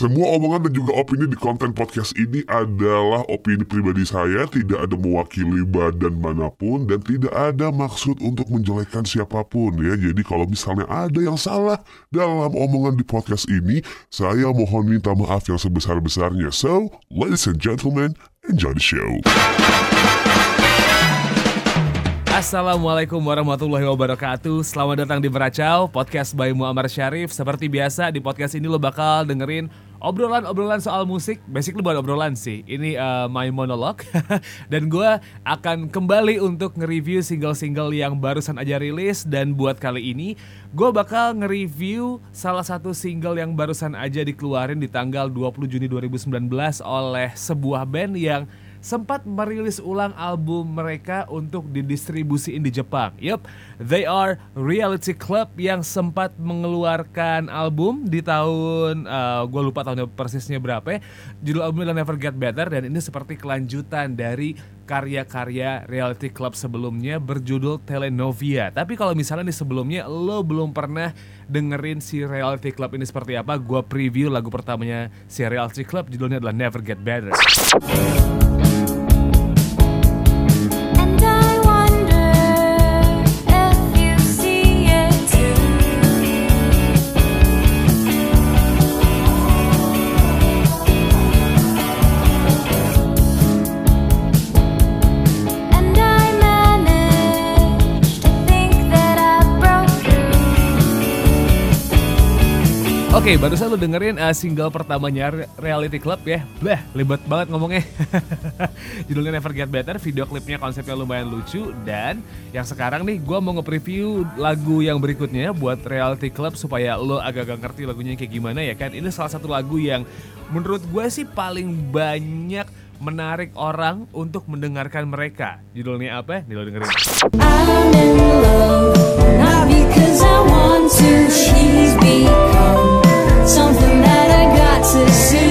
Semua omongan dan juga opini di konten podcast ini adalah opini pribadi saya, tidak ada mewakili badan mana pun dan tidak ada maksud untuk menjelekkan siapa pun ya. Jadi kalau misalnya ada yang salah dalam omongan di podcast ini, saya mohon minta maaf yang sebesar-besarnya. So, ladies and gentlemen, enjoy the show. Assalamualaikum warahmatullahi wabarakatuh Selamat datang di Beracau, podcast by Muammar Syarif Seperti biasa di podcast ini lo bakal dengerin obrolan-obrolan soal musik Basically bukan obrolan sih, ini uh, my monologue. Dan gue akan kembali untuk nge-review single-single yang barusan aja rilis. Dan buat kali ini, gue bakal nge-review salah satu single yang barusan aja dikeluarin di tanggal 20 Juni 2019 Oleh sebuah band yang sempat merilis ulang album mereka untuk didistribusiin di Jepang. Yup, they are Reality Club yang sempat mengeluarkan album di tahun uh, gue lupa tahunnya persisnya berapa. Ya. Judul albumnya Never Get Better dan ini seperti kelanjutan dari karya-karya Reality Club sebelumnya berjudul Telenovia. Tapi kalau misalnya di sebelumnya lo belum pernah dengerin si Reality Club ini seperti apa, gue preview lagu pertamanya si Reality Club judulnya adalah Never Get Better. Oke, barusan lu dengerin uh, single pertamanya Re- Reality Club ya. Blah, libet banget ngomongnya. Judulnya Never Get Better, video klipnya konsepnya lumayan lucu dan yang sekarang nih gua mau nge-preview lagu yang berikutnya buat Reality Club supaya lo agak-agak ngerti lagunya kayak gimana ya kan. Ini salah satu lagu yang menurut gue sih paling banyak menarik orang untuk mendengarkan mereka. Judulnya apa? Nih lo dengerin. I'm in love, not because I want to. She's become I got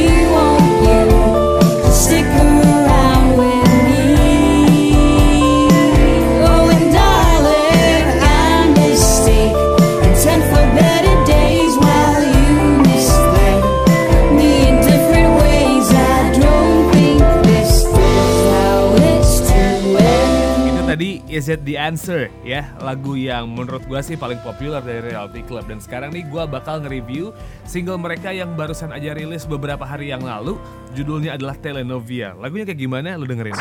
Is It The Answer ya. Lagu yang menurut gua sih paling populer dari Reality Club. Dan sekarang nih gua bakal nge-review single mereka yang barusan aja rilis beberapa hari yang lalu. Judulnya adalah Telenovia. Lagunya kayak gimana? Lu dengerin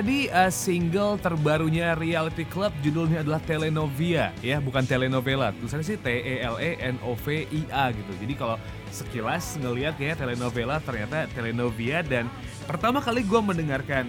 tadi uh, single terbarunya Reality Club judulnya adalah Telenovia ya, bukan telenovela. Tulisannya sih T E L E N O V I A gitu. Jadi kalau sekilas ngelihat ya telenovela ternyata Telenovia dan pertama kali gue mendengarkan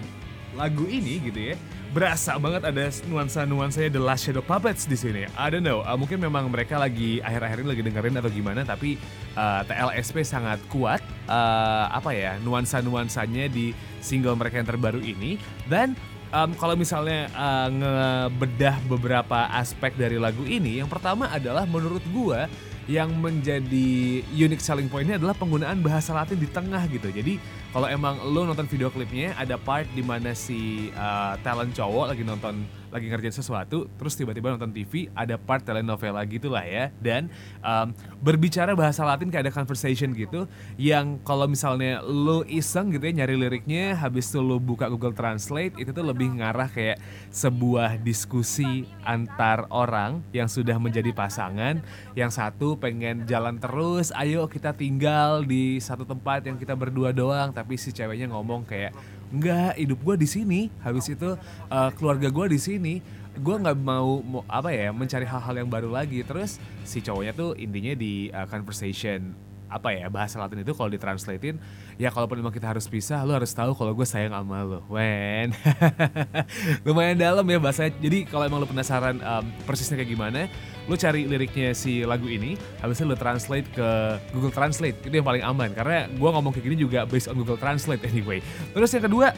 lagu ini gitu ya, berasa banget ada nuansa-nuansanya The Last Shadow Puppets di sini. I don't know, uh, mungkin memang mereka lagi akhir-akhir ini lagi dengerin atau gimana, tapi uh, TLSP sangat kuat uh, apa ya nuansa-nuansanya di single mereka yang terbaru ini dan um, kalau misalnya uh, ngebedah beberapa aspek dari lagu ini, yang pertama adalah menurut gua yang menjadi unique selling pointnya adalah penggunaan bahasa Latin di tengah gitu. Jadi kalau emang lo nonton video klipnya ada part di mana si uh, talent cowok lagi nonton lagi ngerjain sesuatu, terus tiba-tiba nonton TV ada part telenovela gitu lah ya. Dan um, berbicara bahasa Latin kayak ada conversation gitu, yang kalau misalnya lo iseng gitu ya nyari liriknya, habis itu lo buka Google Translate, itu tuh lebih ngarah kayak sebuah diskusi antar orang yang sudah menjadi pasangan, yang satu pengen jalan terus, ayo kita tinggal di satu tempat yang kita berdua doang, tapi si ceweknya ngomong kayak enggak hidup gue di sini. Habis itu uh, keluarga gue di sini. Gue nggak mau, mau apa ya mencari hal-hal yang baru lagi. Terus si cowoknya tuh intinya di uh, conversation apa ya bahasa Latin itu kalau ditranslatein ya kalaupun memang kita harus pisah lo harus tahu kalau gue sayang sama lo wen lumayan dalam ya bahasanya. Jadi kalau emang lo penasaran um, persisnya kayak gimana lo cari liriknya si lagu ini habis itu lo translate ke Google Translate. Itu yang paling aman karena gue ngomong kayak gini juga based on Google Translate anyway. Terus yang kedua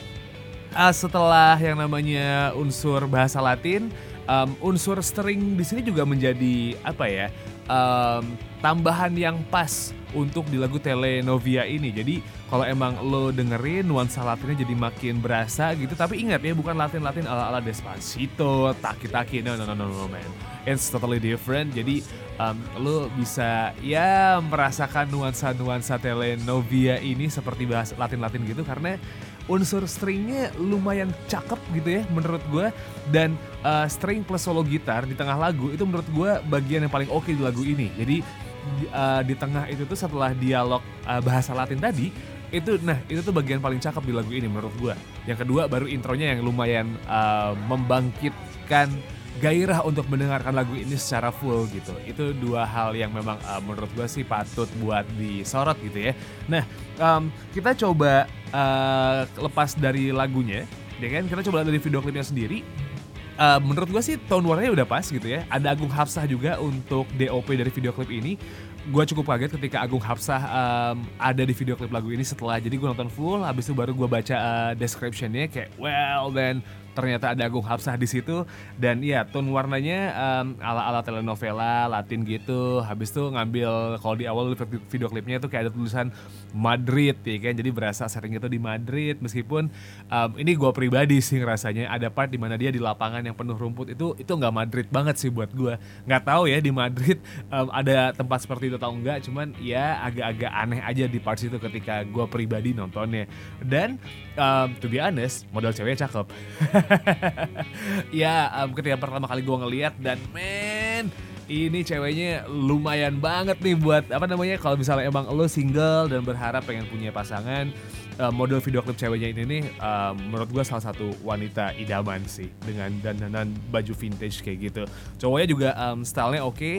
uh, setelah yang namanya unsur bahasa Latin, um, unsur string di sini juga menjadi apa ya? Um, tambahan yang pas untuk di lagu Telenovia ini. Jadi kalau emang lo dengerin nuansa Latinnya jadi makin berasa gitu. Tapi ingat ya bukan Latin-Latin ala-ala Despacito, Taki-Taki. No, no, no, no, no, man. It's totally different. Jadi um, lo bisa ya merasakan nuansa-nuansa Telenovia ini seperti bahasa Latin-Latin gitu karena unsur stringnya lumayan cakep gitu ya menurut gue dan uh, string plus solo gitar di tengah lagu itu menurut gue bagian yang paling oke di lagu ini jadi di, uh, di tengah itu tuh setelah dialog uh, bahasa Latin tadi itu nah itu tuh bagian paling cakep di lagu ini menurut gue yang kedua baru intronya yang lumayan uh, membangkitkan gairah untuk mendengarkan lagu ini secara full gitu. Itu dua hal yang memang uh, menurut gue sih patut buat disorot gitu ya. Nah, um, kita coba uh, lepas dari lagunya, ya kan? Kita coba dari video klipnya sendiri. Uh, menurut gue sih tone warnanya udah pas gitu ya. Ada Agung Hafsah juga untuk DOP dari video klip ini. Gue cukup kaget ketika Agung Hafsah um, ada di video klip lagu ini setelah jadi gue nonton full, habis itu baru gue baca uh, descriptionnya kayak well then ternyata ada Agung Hafsah di situ. Dan iya tone warnanya um, ala-ala telenovela Latin gitu. Habis itu ngambil kalau di awal video klipnya itu kayak ada tulisan Madrid ya kan? Jadi berasa sering itu di Madrid. Meskipun um, ini gue pribadi sih rasanya ada part di mana dia di lapangan yang penuh rumput itu itu nggak Madrid banget sih buat gue nggak tahu ya di Madrid um, ada tempat seperti itu atau enggak cuman ya agak-agak aneh aja di part itu ketika gue pribadi nontonnya. Dan um, to be honest model ceweknya cakep ya um, ketika pertama kali gue ngeliat dan men ini ceweknya lumayan banget nih buat apa namanya kalau misalnya emang lo single dan berharap pengen punya pasangan uh, model video klip ceweknya ini nih uh, menurut gue salah satu wanita idaman sih dengan dandanan baju vintage kayak gitu. Cowoknya juga um, stylenya oke okay,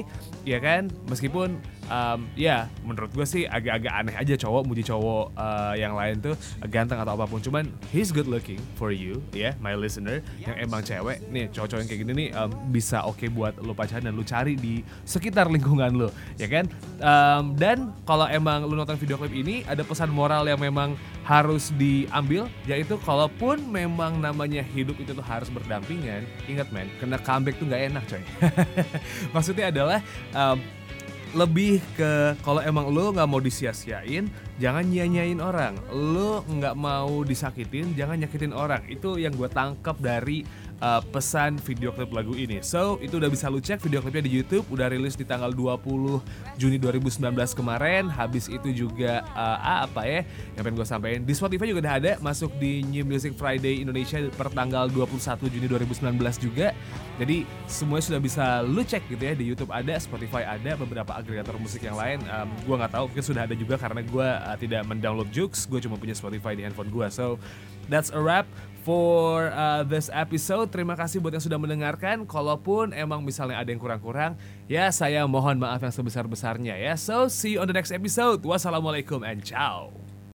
ya kan? Meskipun um, ya menurut gue sih agak-agak aneh aja cowok muji cowok uh, yang lain tuh ganteng atau apa pun. Cuman he's good looking for you ya yeah, my listener yang emang cewek. Nih cowok-cowok yang kayak gini nih um, bisa oke okay buat lo pacaran dan lo cari di sekitar lingkungan lo ya kan? Um, dan kalau emang lo nonton video klip ini ada pesan moral yang memang harus diambil yaitu kalaupun memang namanya hidup itu tuh harus berdampingan. Ingat men kena comeback tuh nggak enak coy. Maksudnya adalah um, lebih ke kalau emang lo nggak mau disia-siain jangan nyanyain orang. Lo nggak mau disakitin jangan nyakitin orang. Itu yang gue tangkap dari uh, pesan video klip lagu ini. So itu udah bisa lu cek video klipnya di YouTube udah rilis di tanggal 20 Juni 2019 kemarin. Habis itu juga uh, apa ya yang pengen gue sampaikan. Di Spotify juga udah ada masuk di New Music Friday Indonesia per tanggal 21 Juni 2019 juga. Jadi semuanya sudah bisa lu cek gitu ya di YouTube ada Spotify ada beberapa agregator musik yang lain. Um, gue nggak tahu mungkin sudah ada juga karena gue uh, tidak mendownload Jux gue cuma punya Spotify di handphone gue so that's a wrap for uh, this episode. Terima kasih buat yang sudah mendengarkan. Kalaupun emang misalnya ada yang kurang-kurang, ya saya mohon maaf yang sebesar-besarnya ya. So, see you on the next episode. Wassalamualaikum and ciao.